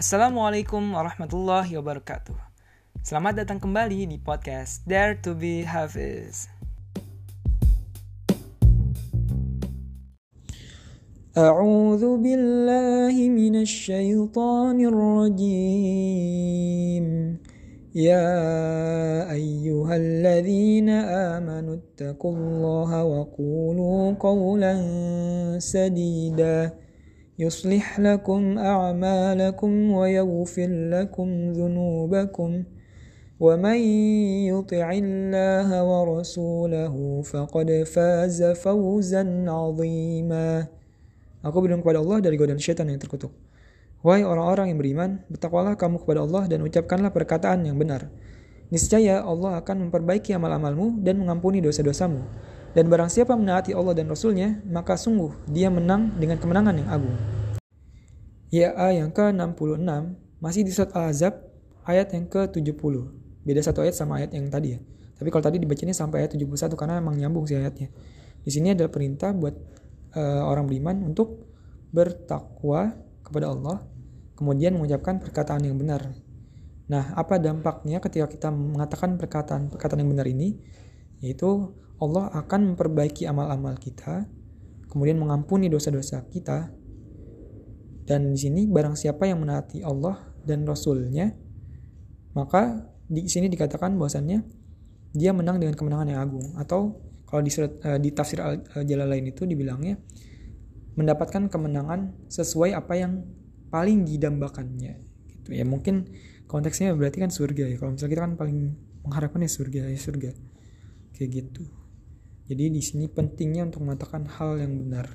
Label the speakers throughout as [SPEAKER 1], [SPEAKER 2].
[SPEAKER 1] Assalamualaikum warahmatullahi wabarakatuh. Selamat datang kembali di podcast Dare to be Hafiz. أعوذ بالله من الشيطان الرجيم يا أيها الذين آمنوا اتقوا الله وقولوا قولا سديدا يصلح لكم أعمالكم ويغفر لكم ذنوبكم ومن يطع الله ورسوله فقد فاز فوزا عظيما Aku berlindung kepada Allah dari godaan syaitan yang terkutuk. Wahai orang-orang yang beriman, bertakwalah kamu kepada Allah dan ucapkanlah perkataan yang benar. Niscaya Allah akan memperbaiki amal-amalmu dan mengampuni dosa-dosamu. Dan barang siapa menaati Allah dan Rasulnya, maka sungguh dia menang dengan kemenangan yang agung. Ya yang ke-66 masih di surat Al-Azab ayat yang ke-70. Beda satu ayat sama ayat yang tadi ya. Tapi kalau tadi dibacanya sampai ayat 71 karena emang nyambung sih ayatnya. Di sini adalah perintah buat uh, orang beriman untuk bertakwa kepada Allah, kemudian mengucapkan perkataan yang benar. Nah, apa dampaknya ketika kita mengatakan perkataan-perkataan yang benar ini? Yaitu Allah akan memperbaiki amal-amal kita, kemudian mengampuni dosa-dosa kita. Dan di sini barang siapa yang menaati Allah dan Rasulnya, maka di sini dikatakan bahwasannya dia menang dengan kemenangan yang agung. Atau kalau di surat uh, di tafsir al lain itu dibilangnya mendapatkan kemenangan sesuai apa yang paling didambakannya. Gitu ya mungkin konteksnya berarti kan surga ya. Kalau misalnya kita kan paling mengharapkan ya surga ya surga. Kayak gitu jadi di sini pentingnya untuk mengatakan hal yang benar.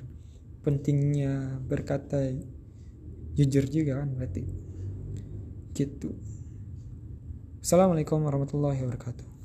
[SPEAKER 1] Pentingnya berkata jujur juga kan berarti. Gitu. Assalamualaikum warahmatullahi wabarakatuh